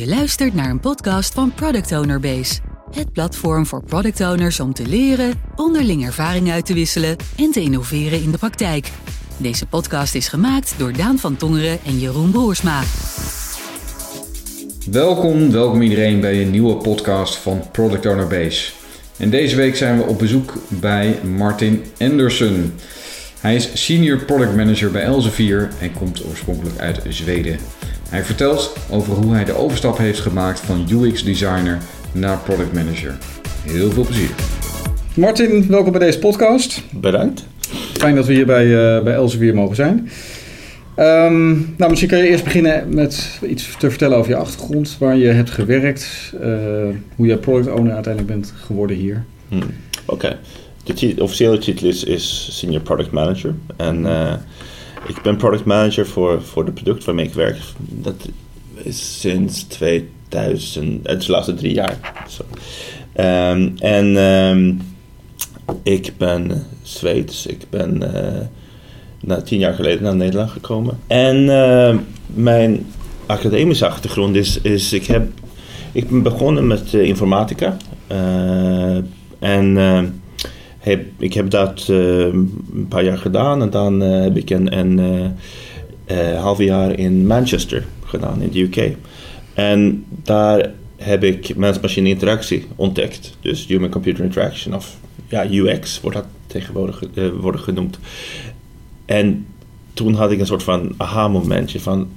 Je luistert naar een podcast van Product Owner Base. Het platform voor product owners om te leren, onderling ervaring uit te wisselen en te innoveren in de praktijk. Deze podcast is gemaakt door Daan van Tongeren en Jeroen Broersma. Welkom, welkom iedereen bij een nieuwe podcast van Product Owner Base. En deze week zijn we op bezoek bij Martin Anderson. Hij is Senior Product Manager bij Elsevier en komt oorspronkelijk uit Zweden. Hij vertelt over hoe hij de overstap heeft gemaakt van UX designer naar product manager. Heel veel plezier. Martin, welkom bij deze podcast. Bedankt. Fijn dat we hier bij, uh, bij Elsevier mogen zijn. Um, nou, misschien kan je eerst beginnen met iets te vertellen over je achtergrond, waar je hebt gewerkt, uh, hoe je product owner uiteindelijk bent geworden hier. Hmm. Oké, okay. de officiële titel is, is Senior Product Manager. En uh, ik ben product manager voor, voor de product waarmee ik werk. Dat is sinds 2000, het is de laatste drie jaar. Um, en um, ik ben Zweeds. Ik ben uh, na tien jaar geleden naar Nederland gekomen. En uh, mijn academische achtergrond is, is ik, heb, ik ben begonnen met uh, informatica. en heb, ik heb dat uh, een paar jaar gedaan en dan uh, heb ik een, een uh, half jaar in Manchester gedaan, in de UK. En daar heb ik mens-machine interactie ontdekt. Dus human-computer interaction of ja, UX wordt dat tegenwoordig worden genoemd. En toen had ik een soort van aha-momentje van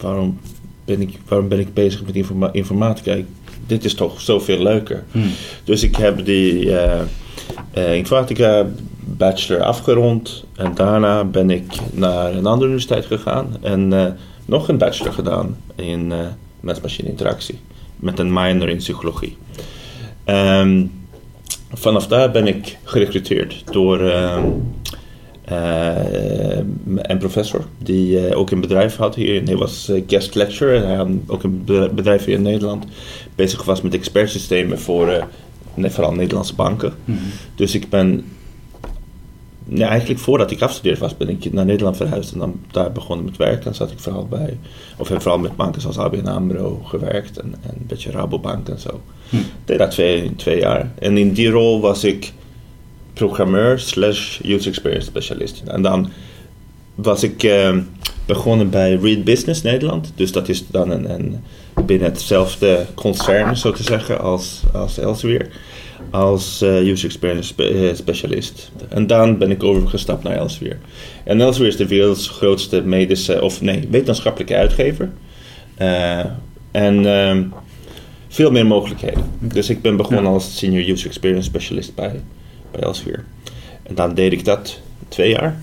waarom ben ik, waarom ben ik bezig met informa informatica? Ik, dit is toch zoveel leuker. Hmm. Dus ik heb die uh, informatica bachelor afgerond. En daarna ben ik naar een andere universiteit gegaan. En uh, nog een bachelor gedaan in uh, mens-machine interactie. Met een minor in psychologie. Um, vanaf daar ben ik gerecruiteerd door een professor. Die ook een bedrijf had hier. Hij was guest lecturer. En hij had ook een bedrijf hier in Nederland. Bezig was met expertsystemen voor vooral Nederlandse banken. Mhm. Dus ik ben, ja, eigenlijk voordat ik afgestudeerd was, ben ik naar Nederland verhuisd en dan daar begonnen met werk. Dan zat ik vooral bij, of heb vooral met banken zoals ABN AMRO gewerkt en, en een beetje Rabobank en zo. Ik mhm. deed dat twee, twee jaar. En in die rol was ik programmeur slash user experience specialist. En dan was ik uh, begonnen bij Read Business Nederland. Dus dat is dan een, een binnen hetzelfde concern, zo te zeggen, als, als Elsevier. Als uh, user experience eh, specialist. En dan ben ik overgestapt naar Elsevier. En Elsevier is de werelds grootste medische, of nee, wetenschappelijke uitgever. Uh, en uh, veel meer mogelijkheden. Dus ik ben begonnen als senior user experience specialist bij, bij Elsevier. En dan deed ik dat twee jaar.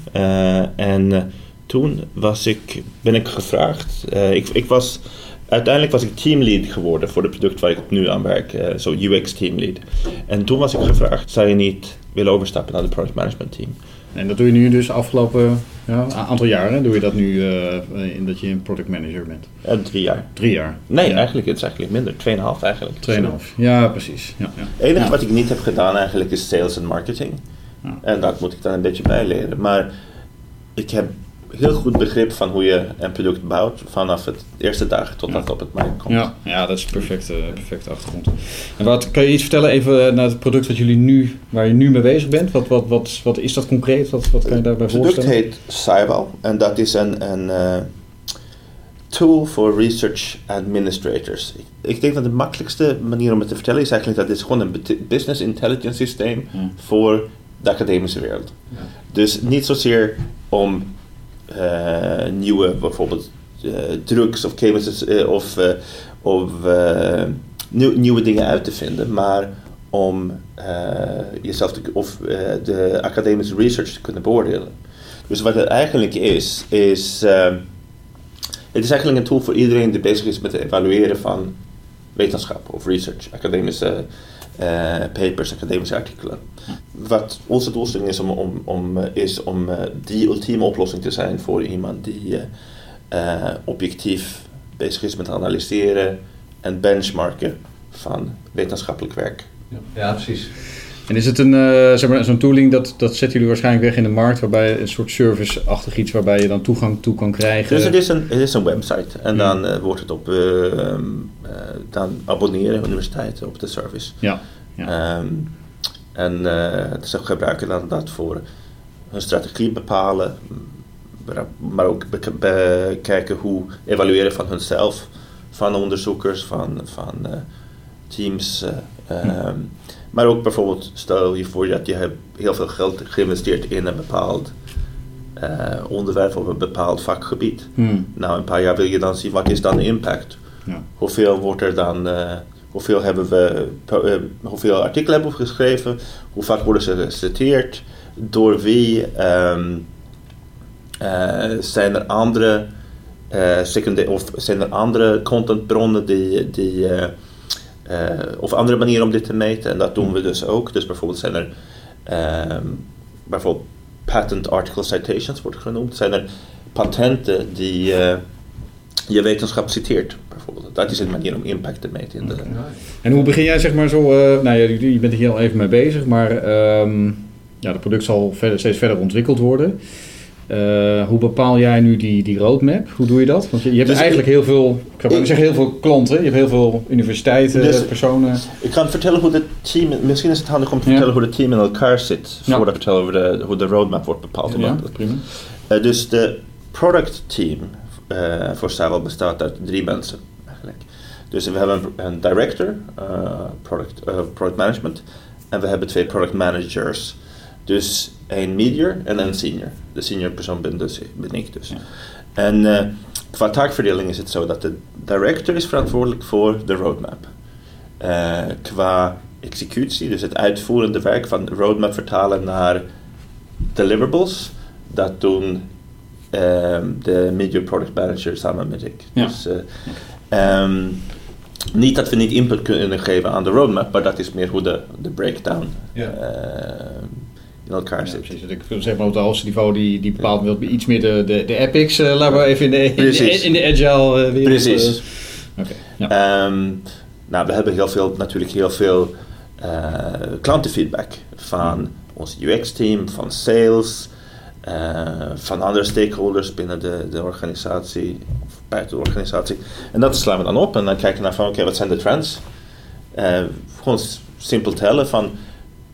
en toen was ik, ben ik gevraagd. ik, ik was uiteindelijk was ik teamlead geworden voor het product waar ik nu aan werk, uh, zo UX teamlead. En toen was ik gevraagd, zou je niet willen overstappen naar het product management team? En dat doe je nu dus afgelopen ja, aantal jaren, doe je dat nu uh, in dat je een product manager bent? Uh, drie jaar. Drie jaar? Nee, eigenlijk het is eigenlijk minder, tweeënhalf eigenlijk. Tweeënhalf, ja precies. Ja, ja. Het enige wat ik niet heb gedaan eigenlijk is sales en marketing. En dat moet ik dan een beetje bijleren. Maar ik heb heel goed begrip van hoe je een product bouwt vanaf het eerste dag tot dat op het markt komt. Ja, ja dat is een perfecte, perfecte achtergrond. En wat, kan je iets vertellen even naar het product wat jullie nu, waar je nu mee bezig bent? Wat, wat, wat, wat is dat concreet? Wat, wat kan je daarbij voorstellen? Het product heet Cybal en dat is een, een uh, tool voor research administrators. Ik, ik, denk dat de makkelijkste manier om het te vertellen is eigenlijk dat het is gewoon een business intelligence systeem voor de academische wereld. Ja. Dus niet zozeer om nieuwe bijvoorbeeld uh, drugs of chemicals uh, of, of nieuw, nieuwe dingen uit te vinden, maar om jezelf te, of de academische research te kunnen beoordelen. Dus wat het eigenlijk is, is het is eigenlijk een tool voor iedereen die bezig is met het evalueren van wetenschap of research, academische papers, academische artikelen wat onze doelstelling is om, om, om, eh, is om uh, die ultieme oplossing te zijn voor iemand die objectief bezig is met analyseren en benchmarken van wetenschappelijk werk. Ja precies. En is het een, uh, zeg maar, zo'n tooling, dat, dat zetten jullie waarschijnlijk weg in de markt, waarbij een soort service-achtig iets waarbij je dan toegang toe kan krijgen? Dus het is een, het is een website en dan uh, wordt het op, uh, dan abonneren universiteiten op de service. Ja. ja. Um, en ze gebruiken dan dat voor hun strategie bepalen, maar ook bekijken hoe evalueren van hunzelf, van onderzoekers, van, van teams. Um, maar ook bijvoorbeeld, stel je voor dat je hebt heel veel geld geïnvesteerd in een bepaald uh, onderwerp of een bepaald vakgebied. Hmm. Nou, een paar jaar wil je dan zien wat is dan de impact. Ja. Hoeveel wordt er dan, uh, hoeveel, hebben we, uh, hoeveel artikelen hebben we geschreven, hoe vaak worden ze geciteerd, door wie um, zijn er andere secundaire of zijn er andere contentbronnen die, die of andere manieren om dit te meten. En dat doen we dus ook. Dus bijvoorbeeld zijn er um, bijvoorbeeld patent article citations wordt genoemd. Zijn er patenten die uh, je wetenschap citeert. Bijvoorbeeld. Dat is een manier om impact te meten. In de... En hoe begin jij zeg maar zo, uh, nou ja, je bent hier al even mee bezig, maar um, ja, het product zal verder, steeds verder ontwikkeld worden. Uh, hoe bepaal jij nu die, die roadmap? Hoe doe je dat? Want je, je hebt dus eigenlijk ik, heel veel, ik ga zeggen heel veel klanten, je hebt heel veel universiteiten, dus personen. Ik kan vertellen hoe het team, misschien is het handig om te vertellen hoe het team in elkaar zit, voordat ik vertel over de, hoe de roadmap wordt bepaald. Ja, prima. Uh, dus de product team uh, voor Savel bestaat uit drie mensen eigenlijk. Dus we hebben een, een director, product, product management, en we hebben twee product managers. Dus een medior en een senior. De senior persoon ben, dus, ben ik dus. En uh, qua taakverdeling is het zo dat de director is verantwoordelijk voor de roadmap. Uh, qua executie, dus het uitvoerende werk van de roadmap vertalen naar deliverables, dat doen um, de medior product manager samen met ik. Ja. Dus, uh, um, niet dat we niet input kunnen geven aan de roadmap, maar dat is meer hoe de, de breakdown ja in elkaar zit. precies. Ik zeg maar op het hoogste niveau die, die bepaalt wel iets meer de, de, de epics. Uh, laten we even in de, in de, in de, agile uh, wereld. Precies. Uh, okay. ja. um, nou, we hebben heel veel, natuurlijk heel veel klantenfeedback van ons UX-team, van sales, van andere stakeholders binnen de, de organisatie of buiten de organisatie. En dat slaan we dan op en dan kijken we naar van oké, okay, wat zijn de trends? gewoon simpel tellen van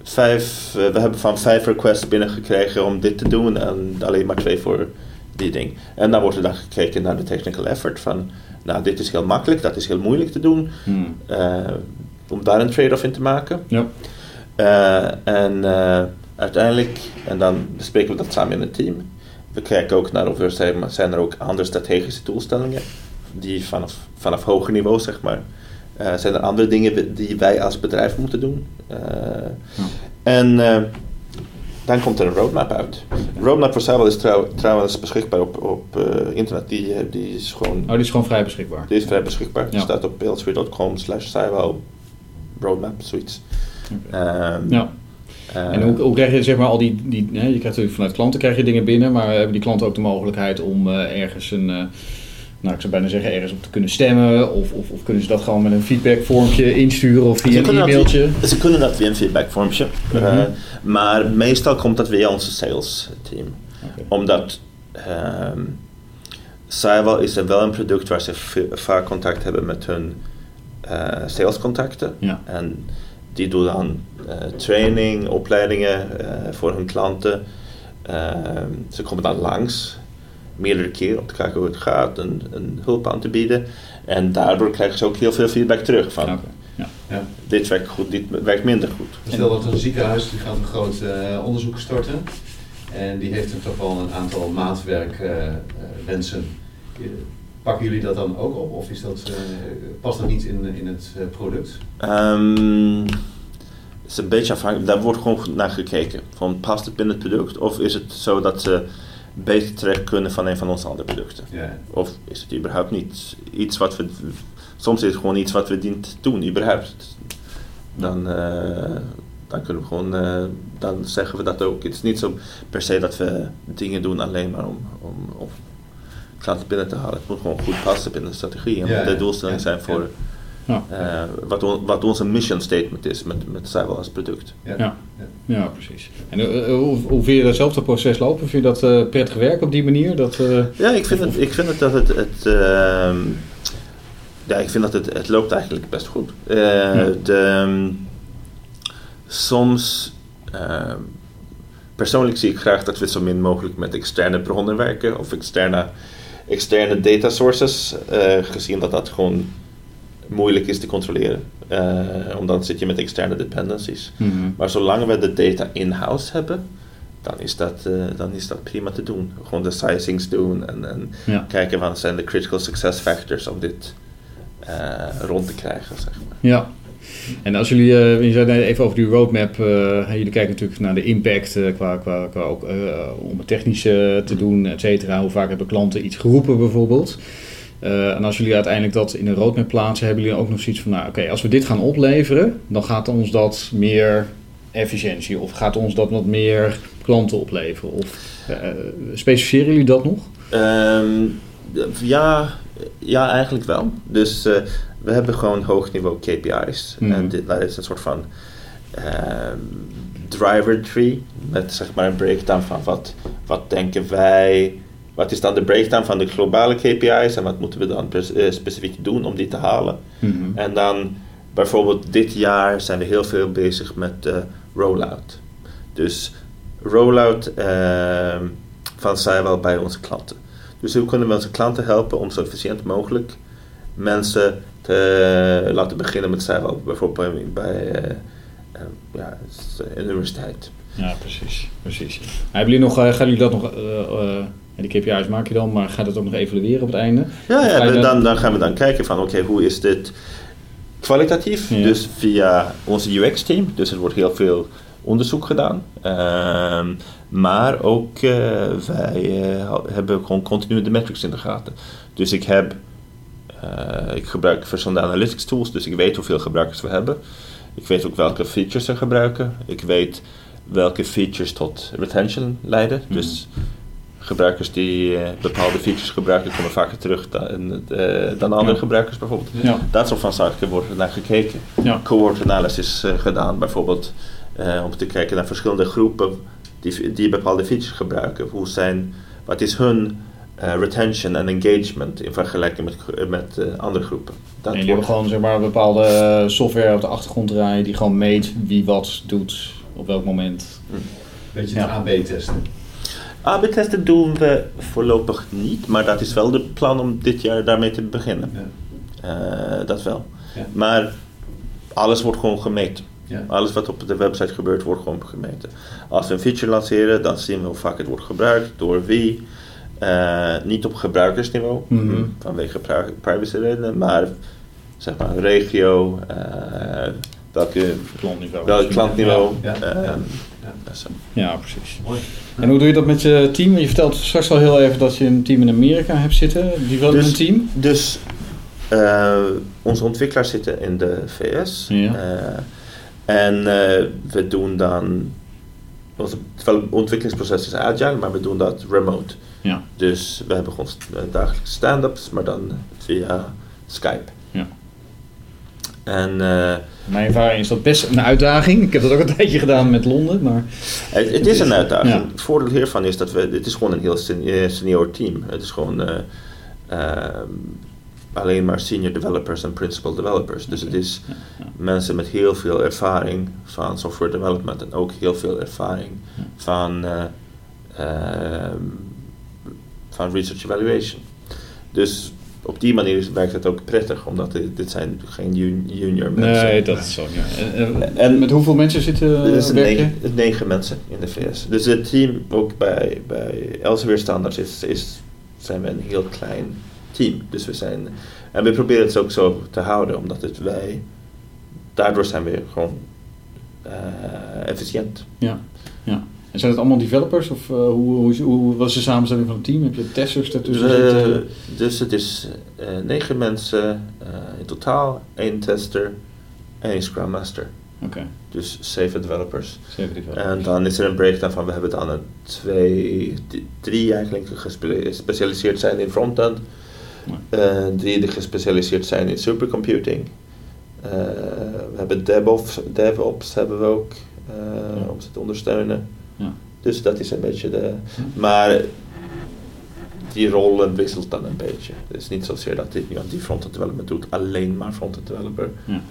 vijf, uh, we hebben van vijf requests binnengekregen om dit te doen en alleen maar twee voor die ding. En dan wordt er dan gekeken naar de technical effort van, nou dit is heel makkelijk, dat is heel moeilijk te doen, hmm. uh, om daar een trade-off in te maken. Ja. Uh, en uiteindelijk, en dan bespreken we dat samen in het team. We kijken ook naar of er zijn, zijn er ook andere strategische doelstellingen die vanaf, vanaf hoger niveau zeg maar uh, zijn er andere dingen die wij als bedrijf moeten doen? Uh, ja. En uh, dan komt er een roadmap uit. Roadmap voor Cyber is trouw, trouwens beschikbaar op, op internet. Die, die is gewoon... Oh, die is gewoon vrij beschikbaar? Die is vrij beschikbaar. Ja. Die staat op pelsweer.com slash roadmap, zoiets. Okay. Um, ja. en hoe, hoe, krijg je zeg maar al die, die hè, je krijgt natuurlijk vanuit klanten krijg je dingen binnen, maar hebben die klanten ook de mogelijkheid om ergens een nou, ik zou bijna zeggen, ergens op te kunnen stemmen? Of, of, of kunnen ze dat gewoon met een feedbackvormpje insturen of via een e-mailtje? Dat, ze kunnen dat via een feedbackvormpje. Mm -hmm. uh, maar meestal komt dat via onze sales team. Okay. Omdat um, Cyval is er wel een product waar ze vaak contact hebben met hun uh, salescontacten. Ja. En die doen dan uh, training, opleidingen voor hun klanten. Ehm, ze komen dan langs meerdere keren om te kijken hoe het gaat en, en hulp aan te bieden. En daardoor krijgen ze ook heel veel feedback terug van okay. ja. Ja. dit werkt goed, dit werkt minder goed. Stel dat een ziekenhuis die gaat een groot uh, onderzoek starten en die heeft toch wel een aantal maatwerkwensen. Uh, Pakken jullie dat dan ook op of is dat, uh, past dat niet in, in het product? Um, het is een beetje afhankelijk, daar wordt gewoon naar gekeken. Van past het binnen het product of is het zo dat ze beter terecht kunnen van een van onze andere producten. Of is het überhaupt niet iets wat we. Soms is het gewoon iets wat we dient doen, überhaupt. Dan, uh, dan kunnen we gewoon. Uh, dan zeggen we dat ook. Het is niet zo per se dat we dingen doen alleen maar om, om, om klanten binnen te halen. Het moet gewoon goed passen binnen de strategie en de doelstellingen zijn voor, Ja. Eh, wat, on- wat onze mission statement is met, met Cyber als product. Ja. Ja. Ja, precies. En eh, hoe, hoe vind je datzelfde proces lopen? Vind je dat eh, prettig werk op die manier? Dat, eh, Ja, ik vind het, ik vind het dat het. het ehm, ja, ik vind dat het, het loopt eigenlijk best goed. Eh, de, ehm, soms. ehm, persoonlijk zie ik graag dat we zo min mogelijk met externe bronnen werken of externe, externe data sources, eh, gezien dat dat gewoon moeilijk is te controleren. Eh, omdat dan zit je met externe dependencies. mhm. Maar zolang we de data in-house hebben, dan is, dat, eh, dan is dat prima te doen. Gewoon de sizings doen en, en Ja. kijken wat zijn de critical success factors om dit eh, rond te krijgen. Zeg maar. Ja. En als jullie, je zei even over die roadmap, jullie kijken natuurlijk naar de impact qua, qua, qua ook om het technische te doen, et cetera. Hoe vaak hebben klanten iets geroepen bijvoorbeeld? Eh, en als jullie uiteindelijk dat in een roadmap plaatsen, hebben jullie ook nog zoiets van, nou oké, als we dit gaan opleveren, dan gaat ons dat meer efficiëntie of gaat ons dat wat meer klanten opleveren? Of eh, specificeren jullie dat nog? Ehm, ja, ja, eigenlijk wel. Dus eh, we hebben gewoon hoog niveau KPI's. Mhm. En dit, dat is een soort van ehm, driver tree. Met zeg maar een breakdown van wat, wat denken wij. Wat is dan de breakdown van de globale KPI's en wat moeten we dan eh, specifiek doen om die te halen? Mhm. En dan bijvoorbeeld dit jaar zijn we heel veel bezig met de rollout. Dus rollout ehm, van Cywell bij onze klanten. Dus hoe kunnen we onze klanten helpen om zo efficiënt mogelijk mensen te laten beginnen met Cywell, bijvoorbeeld bij, eh, eh, ja, universiteit. Ja, precies. precies. Hebben jullie nog, eh, gaan jullie dat nog, ja, die KPI's maak je dan, maar gaat het ook nog evalueren op het einde? Ja, ga ja dan- dan, dan gaan we dan kijken van oké, hoe is dit kwalitatief? Ja. Dus via onze UX-team. Dus er wordt heel veel onderzoek gedaan. Ehm, maar ook eh, wij eh, hebben gewoon continu de metrics in de gaten. Dus ik heb, eh, ik gebruik verschillende analytics tools, dus ik weet hoeveel gebruikers we hebben. Ik weet ook welke features ze gebruiken. Ik weet welke features tot retention leiden. Mhm. Dus gebruikers die eh, bepaalde features gebruiken komen vaker terug dan, eh, dan andere Ja. gebruikers bijvoorbeeld. Ja. Dat soort van zaken wordt naar gekeken. Ja. Cohort analysis eh, gedaan bijvoorbeeld eh, om te kijken naar verschillende groepen die, die bepaalde features gebruiken. Hoe zijn, wat is hun eh, retention en engagement in vergelijking met, met andere groepen. Dat en jullie hebben gewoon zeg maar, bepaalde software op de achtergrond draaien die gewoon meet wie wat doet op welk moment. Beetje Ja. het AB testen. AB-testen doen we voorlopig niet, maar dat is wel de plan om dit jaar daarmee te beginnen. Ja. Eh, dat wel. Ja. Maar alles wordt gewoon gemeten. Ja. Alles wat op de website gebeurt, wordt gewoon gemeten. Als we een feature lanceren, dan zien we hoe vaak het wordt gebruikt, door wie. Eh, niet op gebruikersniveau, Mhm. vanwege pri- privacyredenen, maar zeg maar regio, eh, welke, Klantniveau. welk klantniveau. Ja, ja, zo. Precies. Mooi. En hoe doe je dat met je team? Je vertelt straks al heel even dat je een team in Amerika hebt zitten, development Dus- team. Dus eh, onze ontwikkelaars zitten in de VS. Ja. Eh, en eh, we doen dan. Onze develop- ontwikkelingsproces is agile, maar we doen dat remote. Ja. Dus we hebben gewoon dagelijkse stand-ups, maar dan via Skype. En eh, Mijn ervaring is dat best een uitdaging. Ik heb dat ook een tijdje gedaan met Londen, maar het, het is een uitdaging. Ja. Het voordeel hiervan is dat we. Het is gewoon een heel eh, senior team. Het is gewoon. eh, alleen maar senior developers en principal developers. Dus het is Ja, ja. mensen met heel veel ervaring van software development en ook heel veel ervaring van, van research evaluation. Dus op die manier werkt het ook prettig, omdat dit, dit zijn geen jun- junior mensen. nee, dat is zo. Ja. En, en En- met hoeveel mensen zitten Er uh, negen, negen mensen in de VS. Dus het team ook bij, bij Elsevier Standards is, is, zijn we een heel klein team. Dus we zijn, en we proberen het ook zo te houden, omdat het wij, daardoor zijn we gewoon eh, efficiënt. Ja, ja. En zijn het allemaal developers? Of uh, hoe, hoe, hoe was de samenstelling van het team? Heb je testers ertussen We- zitten? dus het is eh, negen mensen eh, in totaal, één tester en één Scrum Master. Oké, Dus zeven developers. zeven developers. En dan is er een breakdown van, we hebben dan een twee, drie eigenlijk gespe- gespecialiseerd zijn in frontend. Eh, drie die gespecialiseerd zijn in supercomputing. Eh, we hebben DevOps, DevOps hebben we ook eh, om ze te ondersteunen. Ja. Dus dat is een beetje de. Maar die rol wisselt dan een beetje. Het is niet zozeer dat die, iemand die front-end development doet, alleen maar front-end developer Ja.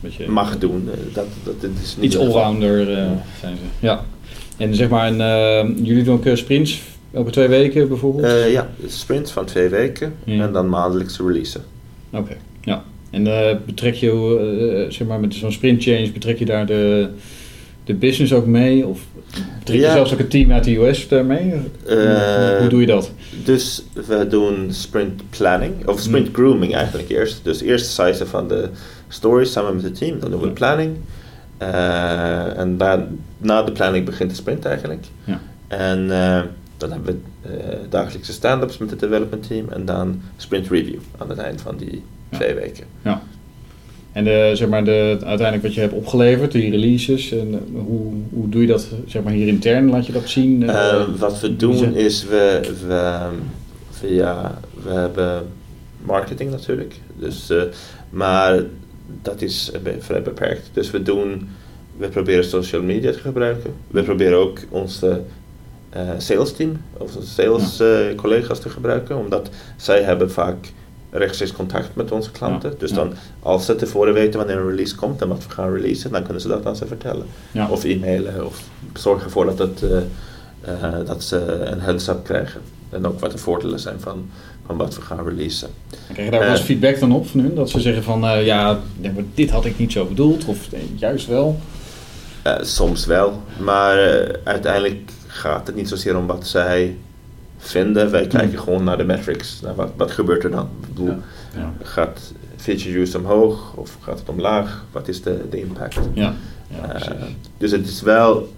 Beetje mag doen. Eh, Dat, dat, dat is niet iets allrounder eh, zijn ze. Ja. En zeg maar, een, eh, jullie doen ook eh, sprints elke twee weken bijvoorbeeld? Eh, ja, sprints van twee weken Ja. en dan maandelijks releasen. Oké, ja. En eh, betrek je, eh, zeg maar, met zo'n sprint change, betrek je daar de, de business ook mee? Of betrek je Ja. zelfs ook een team uit de US daarmee? Eh, Hoe doe je dat? Dus we doen sprint planning, of sprint Hmm. grooming eigenlijk eerst. Dus eerst sizen van de stories samen met het team, dan doen we planning. Eh, en da- na de planning begint de sprint eigenlijk. Ja. En eh, dan hebben we dagelijkse stand-ups met het development team en dan sprint review aan het eind van die Ja. twee weken. Ja. En de, zeg maar de, uiteindelijk wat je hebt opgeleverd, die releases, en eh, hoe, hoe doe je dat zeg maar, hier intern? Laat je dat zien? Eh, Eh, wat we doen is, we, we, via, we hebben marketing natuurlijk, dus, maar dat is vrij beperkt. Dus we doen, we proberen social media te gebruiken. We proberen ook onze sales team, of onze sales collega's te gebruiken, omdat zij hebben vaak rechtstreeks contact met onze klanten. Ja, Dus dan, als ze tevoren weten wanneer een release komt en wat we gaan releasen, dan kunnen ze dat aan ze vertellen. ja. Of e-mailen, of zorgen ervoor dat, het, eh, eh, dat ze een heads-up krijgen. En ook wat de voordelen zijn van, van wat we gaan releasen. Krijg je daar wel eens eh, feedback dan op van hun? Dat ze zeggen van, ja, dit had ik niet zo bedoeld, of juist wel? Soms wel, maar uiteindelijk gaat het niet zozeer om wat zij vinden. Wij kijken gewoon naar de metrics. Naar wat, wat gebeurt er dan? Ik bedoel, Ja. Gaat feature use omhoog of gaat het omlaag? Wat is de, de impact? Ja, ja Eh, dus het is wel,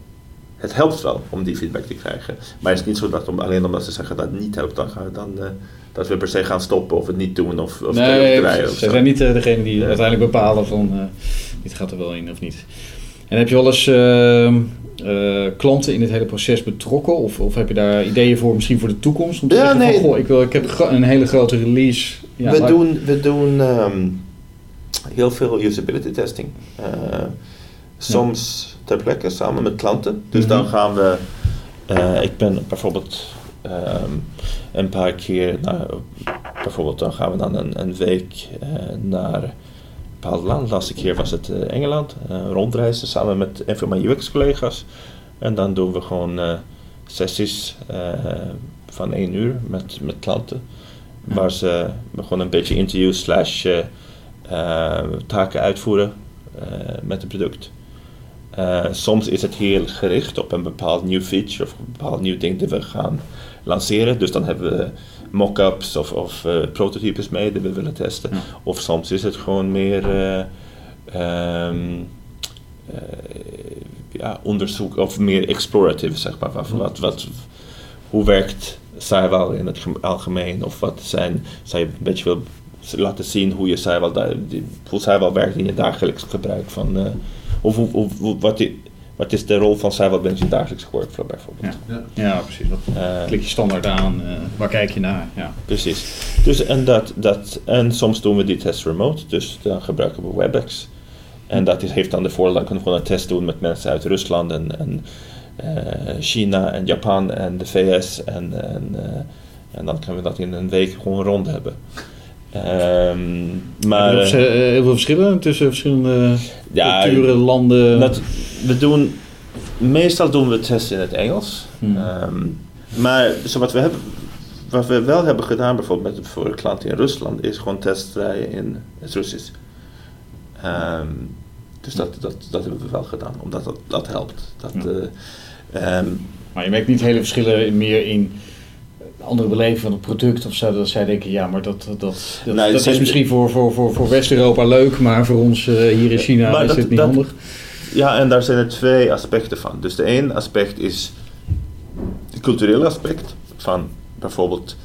het helpt wel om die feedback te krijgen. Maar het is niet zo dat om, alleen omdat ze zeggen dat het niet helpt, dan, gaan, dan eh, dat we per se gaan stoppen of het niet doen of, of nee, zo. zijn niet eh, degene die uiteindelijk bepalen van, eh, dit gaat er wel in of niet. En heb je wel eens eh, klanten in het hele proces betrokken? Of, of heb je daar ideeën voor, misschien voor de toekomst? Om te Ja, zeggen nee. van, goh, ik, wil, ik heb een hele grote release. Ja, we, doen, we doen ehm, heel veel usability testing. Eh, soms ter plekke samen met klanten. Dus Mhm. dan gaan we. eh, ik ben bijvoorbeeld ehm, een paar keer. naar bijvoorbeeld dan gaan we dan een, een week naar bepaald land. De laatste keer was het eh, Engeland. eh, rondreizen samen met een van mijn UX-collega's. En dan doen we gewoon eh, sessies van één uur met, met klanten. Ja. Waar ze gewoon een beetje interview slash taken uitvoeren met het product. Soms is het heel gericht op een bepaald nieuw feature of een bepaald nieuw ding dat we gaan lanceren. Dus dan hebben we mock-ups of, of eh, prototypes mee die we willen testen. Ja. Of soms is het gewoon meer eh, ehm, eh, ja, onderzoek of meer explorative, zeg maar. Wat, wat, wat, hoe werkt Cywal in het gem- algemeen? Of wat zijn, zou je een beetje wil laten zien hoe je Cywal, die- hoe Cywal werkt in je dagelijks gebruik van... of hoe, wat, i- wat is de rol van Cywal binnen je dagelijkse workflow bijvoorbeeld? Ja. Ja. Ja, precies. Dat Eh, klik je standaard aan. eh, waar kijk je naar? Ja. Precies. Dus, en, dat, dat, en soms doen we die test remote, dus dan gebruiken we WebEx. En dat is, heeft dan de voordeel dat we gewoon een test doen met mensen uit Rusland en, en eh, China en Japan en de VS. En, en, eh, en dan kunnen we dat in een week gewoon rond hebben. Ehm, maar je nog, eh, heel veel verschillen tussen verschillende ja, culturen, landen? dat, we doen, meestal doen we tests in het Engels. Hmm. Ehm, maar zo wat, we hebben, wat we wel hebben gedaan, bijvoorbeeld met, voor een klant in Rusland, is gewoon testrijden in het Russisch. Ehm, dus dat, dat, dat hebben we wel gedaan, omdat dat, dat helpt. Dat, Ja. eh, Maar je merkt niet hele verschillen meer in andere beleving van het product of zo. Dat zij denken, ja, maar dat, dat, dat, dat het zijn- is misschien voor, voor, voor, voor West-Europa leuk, maar voor ons eh, hier in China Maar is dat- dit niet dat- handig. Ja, en daar zijn er twee aspecten van. Dus de één aspect is het culturele aspect van bijvoorbeeld.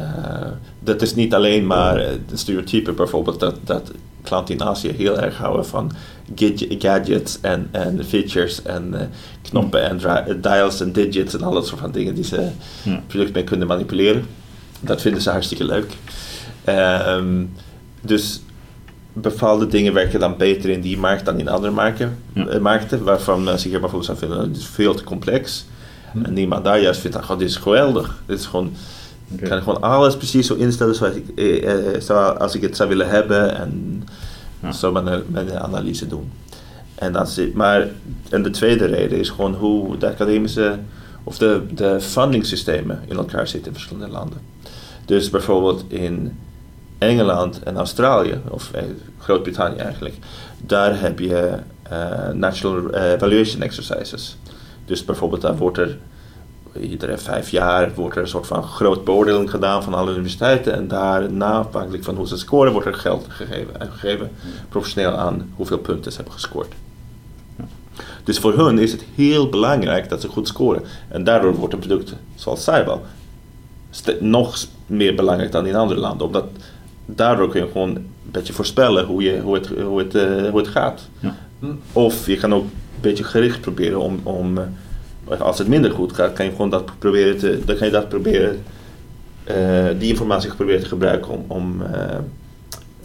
Eh, dat is niet alleen maar eh, de stereotype, bijvoorbeeld dat, dat klanten in Azië heel erg houden van gadge- gadgets en, en features en eh, knoppen en dials en digits en al dat soort van dingen die ze Ja. product mee kunnen manipuleren. Dat vinden ze hartstikke leuk. Ehm, dus bepaalde dingen werken dan beter in die markt dan in andere markten, Ja. markten waarvan mensen hier bijvoorbeeld zou vinden, het is veel te complex. Hm. En niemand daar juist vindt, oh, dit is geweldig. Dit is gewoon, Ik kan gewoon alles precies zo instellen zoals ik, eh, eh, zo als ik het zou willen hebben en Ja. zo mijn, mijn analyse doen. En dat is. Maar, en de tweede reden is gewoon hoe de academische of de, de fundingsystemen in elkaar zitten in verschillende landen. Dus bijvoorbeeld in Engeland en Australië, of eh, Groot-Brittannië eigenlijk, daar heb je eh, national eh, evaluation exercises. Dus bijvoorbeeld daar wordt er iedere vijf jaar wordt er een soort van groot beoordeling gedaan van alle universiteiten en daarna, afhankelijk van hoe ze scoren, wordt er geld gegeven, en gegeven proportioneel aan hoeveel punten ze hebben gescoord. Dus voor hun is het heel belangrijk dat ze goed scoren. En daardoor wordt een product zoals Cyber nog meer belangrijk dan in andere landen. Omdat daardoor kun je gewoon een beetje voorspellen hoe, je, hoe, het, hoe, het, eh, hoe het gaat. Ja. Of je kan ook een beetje gericht proberen om, om als het minder goed gaat, kan je gewoon dat proberen te, dan kan je dat proberen, eh, die informatie proberen te gebruiken om, om eh,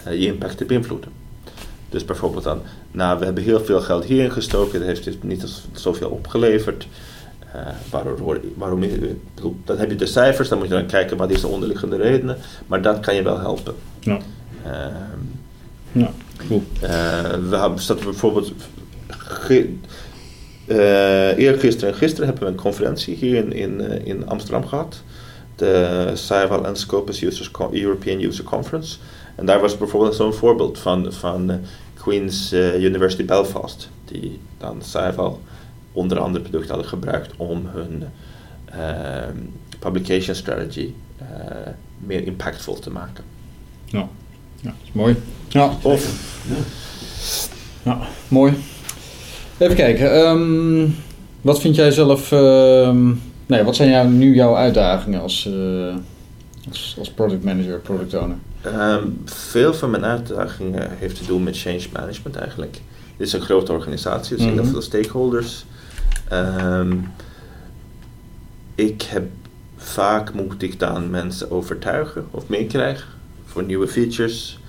eh, je impact te beïnvloeden. Dus bijvoorbeeld dan, nou we hebben heel veel geld hierin gestoken, dat heeft dus niet zoveel opgeleverd. Waarom, waarom, dan heb je de cijfers, dan moet je dan kijken wat is de onderliggende redenen, maar dat kan je wel helpen. Ja. Ehm, Ja, cool. we hebben bijvoorbeeld. Eh, eergisteren en gisteren hebben we een conferentie hier in, in, eh, in Amsterdam gehad. De Cyval and Scopus Users European User Conference. En daar was bijvoorbeeld zo'n voorbeeld van, van eh, Queen's University Belfast. Die dan Cyval onder andere producten hadden gebruikt om hun ehm, publication strategy meer impactvol te maken. Ja, ja dat is mooi. Ja, Of ja mooi. Even kijken. ehm, wat vind jij zelf... ehm, nee, wat zijn jou, nu jouw uitdagingen als, eh, als, als product manager, product owner? Ehm, veel van mijn uitdagingen heeft te doen met change management eigenlijk. Dit is een grote organisatie, er zijn Mhm. heel veel stakeholders. Ik heb vaak moet ik dan mensen overtuigen of meekrijgen voor nieuwe features,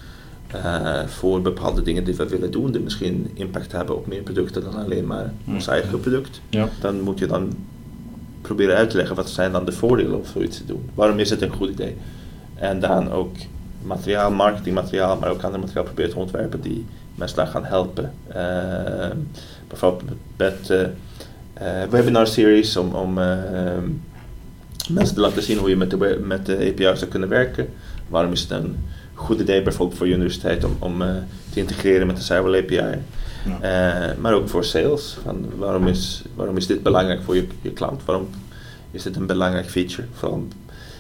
eh, voor bepaalde dingen die we willen doen, die misschien impact hebben op meer producten dan alleen maar ons eigen product. Ja. Dan moet je dan proberen uit te leggen wat zijn dan de voordelen om zoiets te doen. Waarom is het een goed idee? En dan ook materiaal, marketingmateriaal, maar ook ander materiaal proberen te ontwerpen die mensen daar gaan helpen. Eh, bijvoorbeeld met eh eh, webinar series om, om eh, mensen te laten zien hoe je met de, met de API zou kunnen werken. Waarom is het een goed idee bijvoorbeeld voor je universiteit om, om eh, te integreren met de Cyber API? Ja. Eh, maar ook voor sales. Van waarom, is, waarom is dit belangrijk voor je, je klant? Waarom is dit een belangrijk feature? Vooral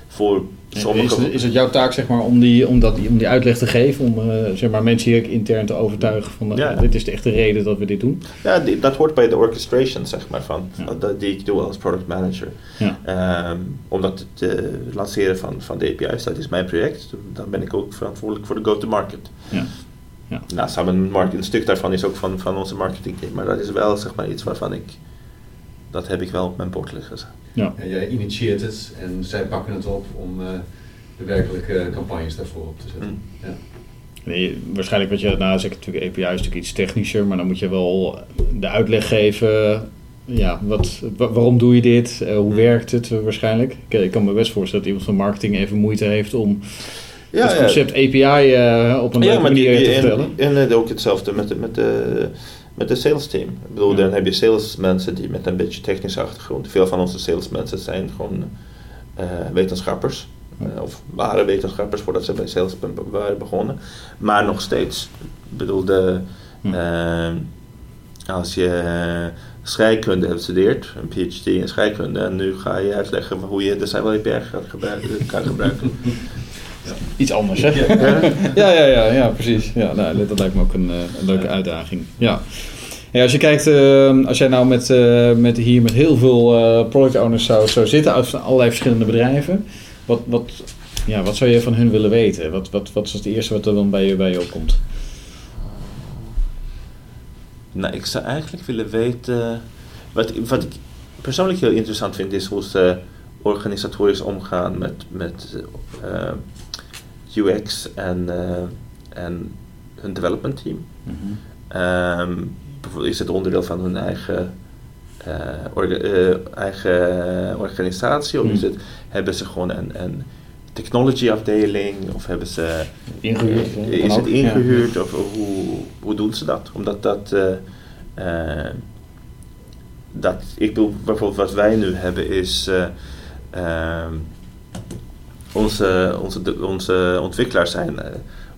voor Is, sommige... het- is het jouw taak zeg maar, om, die, om, dat, om die uitleg te geven? Om eh, zeg maar, mensen hier intern te overtuigen van eh, Ja. dit is de echte reden dat we dit doen? Ja, die- dat hoort bij de orchestration, zeg maar, van, Ja. die ik doe als product manager. Ja. Ehm, om dat te lanceren van, van de API's, dat is mijn project. Dan ben ik ook verantwoordelijk voor de go-to-market. Ja. Ja. Nou, samen een stuk daarvan is ook van, van onze marketing team. Maar dat is wel zeg maar, iets waarvan ik, dat heb ik wel op mijn bord liggen. Ja. En jij initieert het en zij pakken het op om eh, de werkelijke campagnes daarvoor op te zetten. Mm. Ja. Nee, waarschijnlijk wat je nou zegt, natuurlijk API is natuurlijk iets technischer, maar dan moet je wel de uitleg geven. Ja, wat, wa- waarom doe je dit? Eh, hoe Hmm. werkt het eh, waarschijnlijk? Ik, ik kan me best voorstellen dat iemand van marketing even moeite heeft om Ja, het concept API eh, op een leuke maar manier die- te en, vertellen. en het ook hetzelfde met de, met de, met de sales team. Ik bedoel, dan heb je salesmensen die met een beetje technische achtergrond. Veel van onze salesmensen zijn gewoon eh, wetenschappers. Eh, of waren wetenschappers voordat ze bij sales waren begonnen. Maar nog steeds. Ik bedoel, de, eh, als je scheikunde hebt gestudeerd, een PhD in scheikunde, en nu ga je uitleggen hoe je de Cyber API gaat gebruiken, kan gebruiken. Iets anders, hè? Ja. Ja, ja, ja, precies. Ja, nou, dat lijkt me ook een, eh, een leuke uitdaging. Ja. Ja, als je kijkt, eh, als jij nou met, eh, met hier met heel veel eh, product owners zou, zou zitten uit allerlei verschillende bedrijven, wat, wat, ja, wat zou je van hun willen weten? Wat, wat, wat is het eerste wat er dan bij je, bij je opkomt? Nou, ik zou eigenlijk willen weten. Wat, wat ik persoonlijk heel interessant vind, is hoe ze organisatorisch omgaan met, met UX en, eh, en hun development team. Mhm. Ehm, bijvoorbeeld is het onderdeel van hun eigen, eh, orga- eh, eigen organisatie? Of is Hmm. het, hebben ze gewoon een, een technology afdeling? Of hebben ze, Ingehuurd, eh, hè? is het ingehuurd? Of hoe, hoe doen ze dat? Omdat dat, dat, ik bedoel, bijvoorbeeld wat wij nu hebben is, eh, ehm, onze, onze, onze ontwikkelaars zijn eh,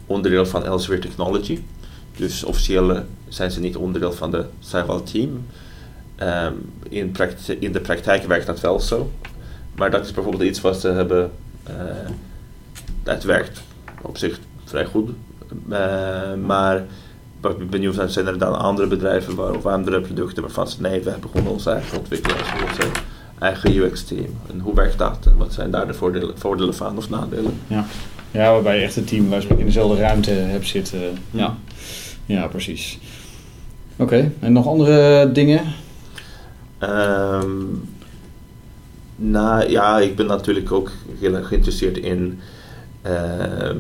onderdeel van Elsevier Technology. Dus officieel eh, zijn ze niet onderdeel van de Cyval team. Ehm, in, in de praktijk werkt dat wel zo. Maar dat is bijvoorbeeld iets wat ze hebben. eh dat werkt op zich vrij goed. Maar wat ik benieuwd ben, zijn er dan andere bedrijven waar, of andere producten waarvan ze nee, we hebben gewoon onze eigen ontwikkelaars, eigen UX-team. En hoe werkt dat? En wat zijn daar de voordelen, voordelen van of nadelen? Ja. ja, waarbij je echt het team in dezelfde ruimte hebt zitten. Ja, ja precies. Oké, en nog andere dingen? Ehm, nou ja, ik ben natuurlijk ook heel erg geïnteresseerd in ehm,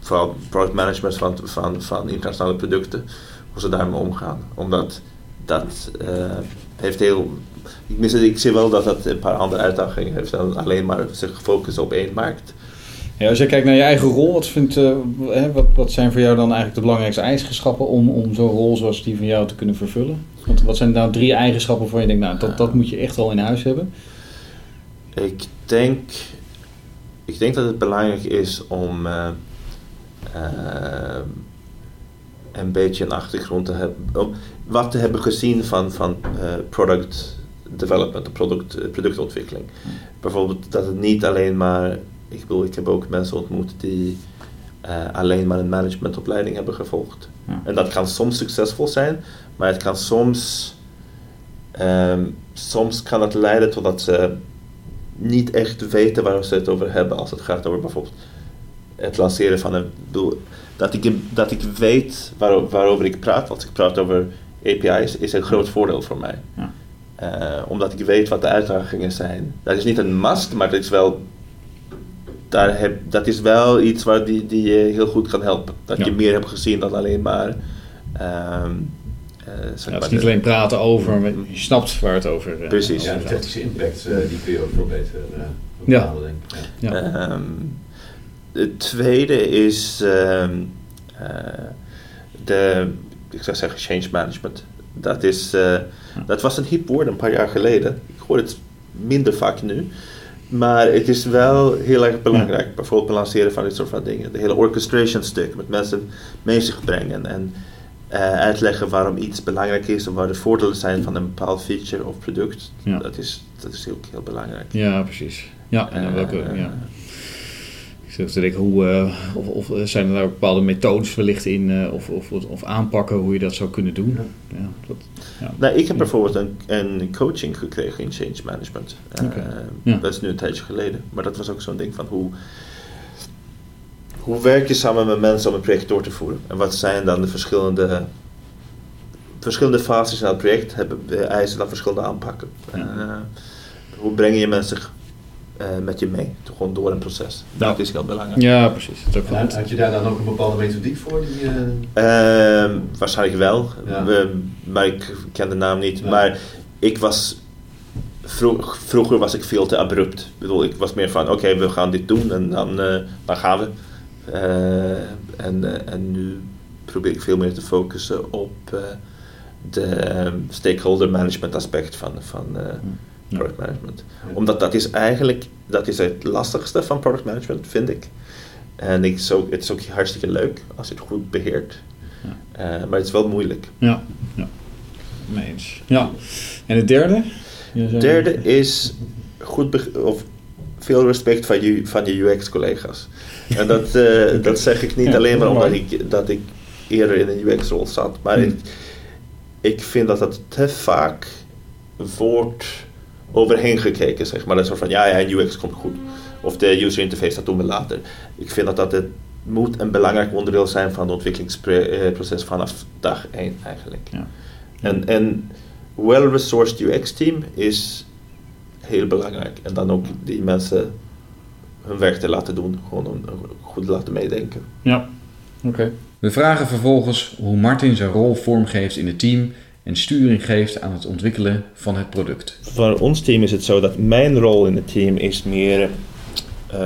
vooral product management van, van, van internationale producten, hoe ze daarmee omgaan. Omdat dat eh, heeft heel. Ik, mis, ik zie wel dat dat een paar andere uitdagingen heeft dan alleen maar zich focussen op één markt. Ja, als jij kijkt naar je eigen rol, wat, vindt, eh, wat, wat zijn voor jou dan eigenlijk de belangrijkste eigenschappen om, om zo'n rol zoals die van jou te kunnen vervullen? Wat, wat zijn nou drie eigenschappen waarvan je denkt, nou, dat, dat moet je echt wel in huis hebben? Ik denk, ik denk dat het belangrijk is om eh, een beetje een achtergrond te hebben, om wat te hebben gezien van, van eh, product development, product, eh, productontwikkeling. Bijvoorbeeld dat het niet alleen maar, ik bedoel, ik heb ook mensen ontmoet die eh, alleen maar een managementopleiding hebben gevolgd. En dat kan soms succesvol zijn, maar het kan soms, ehm, soms kan het leiden totdat ze niet echt weten waar ze het over hebben als het gaat over bijvoorbeeld het lanceren van een ik bedoel, dat ik, dat ik weet waar, waarover ik praat, als ik praat over API's, is een groot voordeel voor mij. Ja. Eh, omdat ik weet wat de uitdagingen zijn. Dat is niet een must, maar dat is wel, daar heb, dat is wel iets waar die, die je heel goed kan helpen. Dat Ja. je meer hebt gezien dan alleen maar. ehm, eh, Ja, het is niet de- alleen praten over, maar je snapt waar het over eh, Precies. Ja, de technische impact die kun je ook veel beter eh, Ja. bepalen, denk ik. Ja. Ja. Ehm, het tweede is ehm, eh, de, ik zou zeggen, change management. Dat, is, eh, dat was een hip woord een paar jaar geleden. Ik hoor het minder vaak nu. Maar het is wel heel erg belangrijk. Bijvoorbeeld het lanceren van dit soort van dingen. De hele orchestration stuk met mensen mee zich brengen. En eh, uitleggen waarom iets belangrijk is en waar de voordelen zijn van een bepaald feature of product. Ja. Dat is, dat is heel, heel belangrijk. Ja, precies. Ja, en dan welke, Eh, ja. Denken, hoe, eh, of, of zijn er nou bepaalde methodes wellicht in, eh, of, of, of aanpakken hoe je dat zou kunnen doen? Ja, dat, ja. Nou, ik heb bijvoorbeeld een, een coaching gekregen in change management. Eh. Dat is nu een tijdje geleden. Maar dat was ook zo'n ding van hoe, hoe werk je samen met mensen om een project door te voeren? En wat zijn dan de verschillende, verschillende fases in dat project? Hebben, eh, eisen dan verschillende aanpakken? Ja. Eh, hoe breng je mensen eh, met je mee? Gewoon door een proces. Ja. Dat is heel belangrijk. ja, precies. Dat ook En had, je daar dan ook een bepaalde methodiek voor? Die, eh, Ehm, waarschijnlijk wel, Ja. We- maar ik ken de naam niet. Ja. Maar ik was. vro- vroeger was ik veel te abrupt. Ik bedoel, ik was meer van: oké, we gaan dit doen en dan, eh, dan gaan we. Eh, en, en nu probeer ik veel meer te focussen op eh, de ehm, stakeholder management aspect van, van eh, Ja. Product management. Omdat dat is eigenlijk dat is het lastigste van product management, vind ik. En ik ook, het is ook hartstikke leuk als je het goed beheert. Eh, maar het is wel moeilijk. Ja, ja. Mee eens. Ja. En het derde? Het derde is goed of veel respect van je, van je UX-collega's. En dat, eh, dat zeg ik niet Ja, alleen maar omdat ik, dat ik eerder in een UX-rol zat. Maar Hmm. ik, ik vind dat dat te vaak wordt overheen gekeken. Zeg maar. Dat is zo van, ja, ja, een UX komt goed. Of de user interface, dat doen we later. Ik vind dat dat het moet een belangrijk onderdeel zijn van het ontwikkelingsproces vanaf dag 1 eigenlijk. Ja. En, en well-resourced UX-team is heel belangrijk. En dan ook die mensen hun werk te laten doen, gewoon om goed te laten meedenken. Ja, oké. We vragen vervolgens hoe Martin zijn rol vormgeeft in het team en sturing geeft aan het ontwikkelen van het product. Voor ons team is het zo dat mijn rol in het team is meer uh,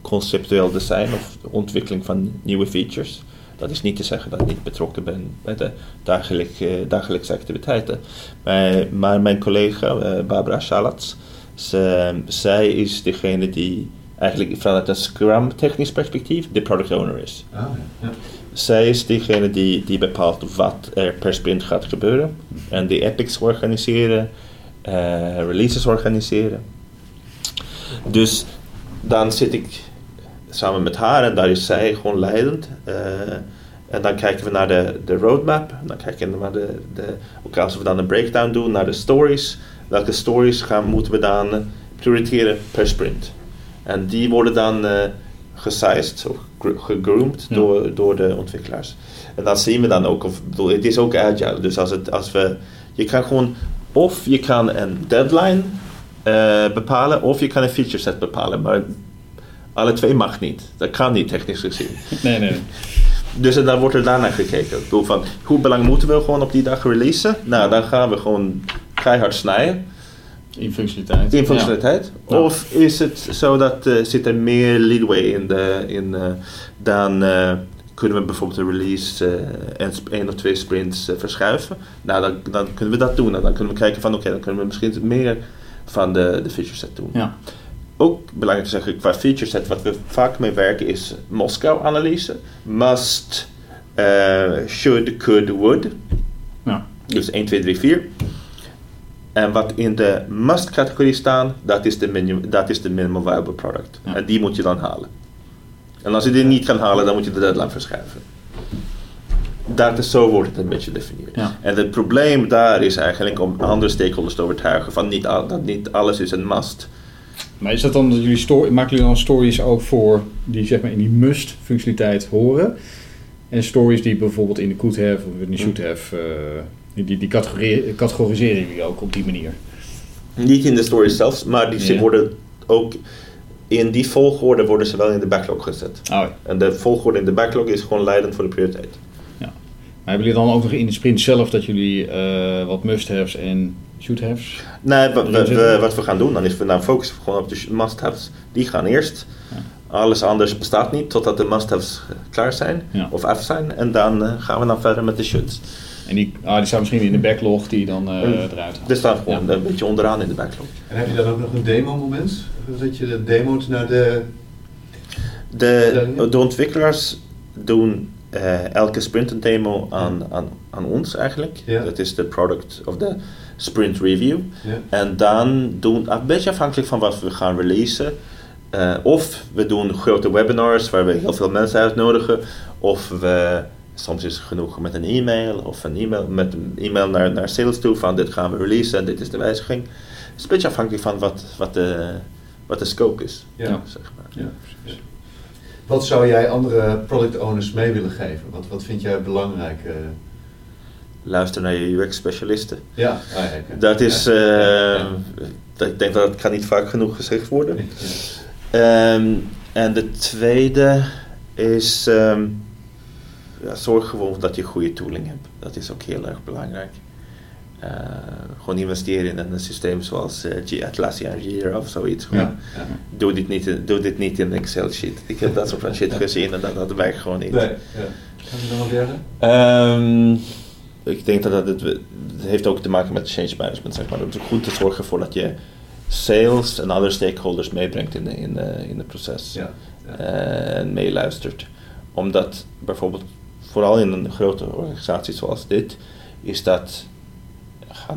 conceptueel design of de ontwikkeling van nieuwe features. Dat is niet te zeggen dat ik niet betrokken ben bij de dagelijkse, dagelijkse activiteiten. Maar, maar mijn collega uh, Barbara Schalats, zij is degene die eigenlijk vanuit een Scrum technisch perspectief de product owner is. Ah, ja. Zij is degene die, die bepaalt wat er per sprint gaat gebeuren. En die epics organiseren, uh, releases organiseren. Dus dan zit ik samen met haar en daar is zij gewoon leidend. Uh, en dan kijken we naar de, de roadmap. Dan kijken we naar de, de, ook als we dan een breakdown doen, naar de stories. Welke stories gaan, moeten we dan prioriteren per sprint? En die worden dan uh, gesized, of gegroomd door, door de ontwikkelaars. En dan zien we dan ook, of, bedoel, het is ook agile. Dus als, het, als we, je kan gewoon, of je kan een deadline uh, bepalen, of je kan een feature set bepalen. Maar alle twee mag niet. Dat kan niet technisch gezien. Nee, nee. Dus dan wordt er daarna gekeken. Ik bedoel van, hoe belangrijk moeten we gewoon op die dag releasen? Nou, dan gaan we gewoon keihard snijden. In functionaliteit. In functionaliteit. Of is het zo dat uh, zit er meer leadway in, de, in uh, dan uh, kunnen we bijvoorbeeld de release en één of twee sprints verschuiven. Nou, dan, dan kunnen we dat doen. En dan kunnen we kijken van oké, dan kunnen we misschien meer van de, de feature set doen. Ja. Ook belangrijk te zeggen, qua feature set, wat we vaak mee werken is Moskou-analyse. Must, should, could, would. Ja. Dus 1, 2, 3, 4. En wat in de must-categorie staan, dat is de, minimum, dat is de minimum viable product. En die moet je dan halen. En als je die niet kan halen, dan moet je de deadline verschuiven. Dat is, zo wordt het een beetje gedefinieerd. En het probleem daar is eigenlijk om andere stakeholders te overtuigen van niet al, dat niet alles is een must. Maar is dat dan dat jullie story, maken jullie dan stories ook voor die zeg maar in die must functionaliteit horen? En stories die bijvoorbeeld in de could have of in de should have uh, die, die, categoriseren jullie ook op die manier? Niet in de stories zelfs, maar die worden ook in die volgorde worden ze wel in de backlog gezet. Oh, ja. En de volgorde in de backlog is gewoon leidend voor de prioriteit. Ja. Maar hebben jullie dan ook nog in de sprint zelf dat jullie uh, wat must-haves en should-haves? Nee, wat we, wat we gaan doen, dan is we dan focussen gewoon op de must-haves. Die gaan eerst. Ja. Alles anders bestaat niet totdat de must-haves klaar zijn of af zijn. En dan uh, gaan we dan verder met de shoulds. En die, ah, die staan misschien in de backlog die dan uh, eruit haalt. Die staan gewoon een beetje onderaan in de backlog. En heb je dan ook nog een demo moment? Dat je de demo's naar de... De, de ontwikkelaars doen uh, elke sprint een demo aan, aan, aan ons eigenlijk. Ja. Dat is de product of de sprint review. Ja. En dan doen, een beetje afhankelijk van wat we gaan releasen, uh, of we doen grote webinars waar we heel veel mensen uitnodigen, of we soms is het genoeg met een e-mail of een e-mail met een e-mail naar, naar sales toe van dit gaan we releasen en dit is de wijziging. Het is een beetje afhankelijk van wat, wat, de, wat de scope is. Ja. Zeg maar. ja, Wat zou jij andere product owners mee willen geven? Wat, wat vind jij belangrijk? Uh... Luister naar je UX-specialisten. Ja, ah, dat is, uh, ik denk dat het kan niet vaak genoeg gezegd worden. Um, en de tweede is um, ja, zorg gewoon dat je goede tooling hebt. Dat is ook heel erg belangrijk. Uh, gewoon investeren in een systeem zoals uh, Atlassian Jira of zoiets. Ja, ja. Doe, dit niet, doe dit niet in een Excel sheet. Ik heb dat soort van shit gezien en dat, dat werkt gewoon niet. Nee, ja. Kan je dan nog derde? Um, ik denk dat het, het heeft ook te maken met change management. Zeg maar. Het is goed te zorgen voor dat je sales en andere stakeholders meebrengt in, de, in, de, in het proces. Ja, ja. Uh, en meeluistert. Omdat bijvoorbeeld vooral in een grote organisatie zoals dit, is dat,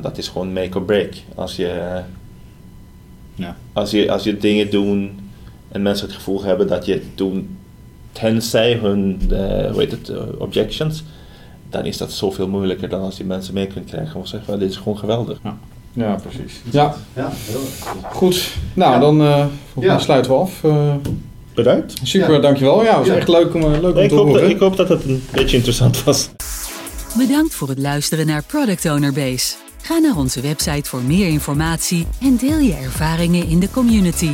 dat is gewoon make or break. Als je, ja. als je, als je dingen doet en mensen het gevoel hebben dat je het doet tenzij hun uh, hoe heet het, uh, objections, dan is dat zoveel moeilijker dan als je mensen mee kunt krijgen. Of zeggen, well, dit is gewoon geweldig. Ja, ja precies. Ja, ja goed. Nou, ja. dan uh, ja. sluiten we af. Bedankt. Super, ja. dankjewel. Ja, het was ja. echt leuk om, leuk om ik te hoop horen. Dat, ik hoop dat het een beetje interessant was. Bedankt voor het luisteren naar Product Owner Base. Ga naar onze website voor meer informatie en deel je ervaringen in de community.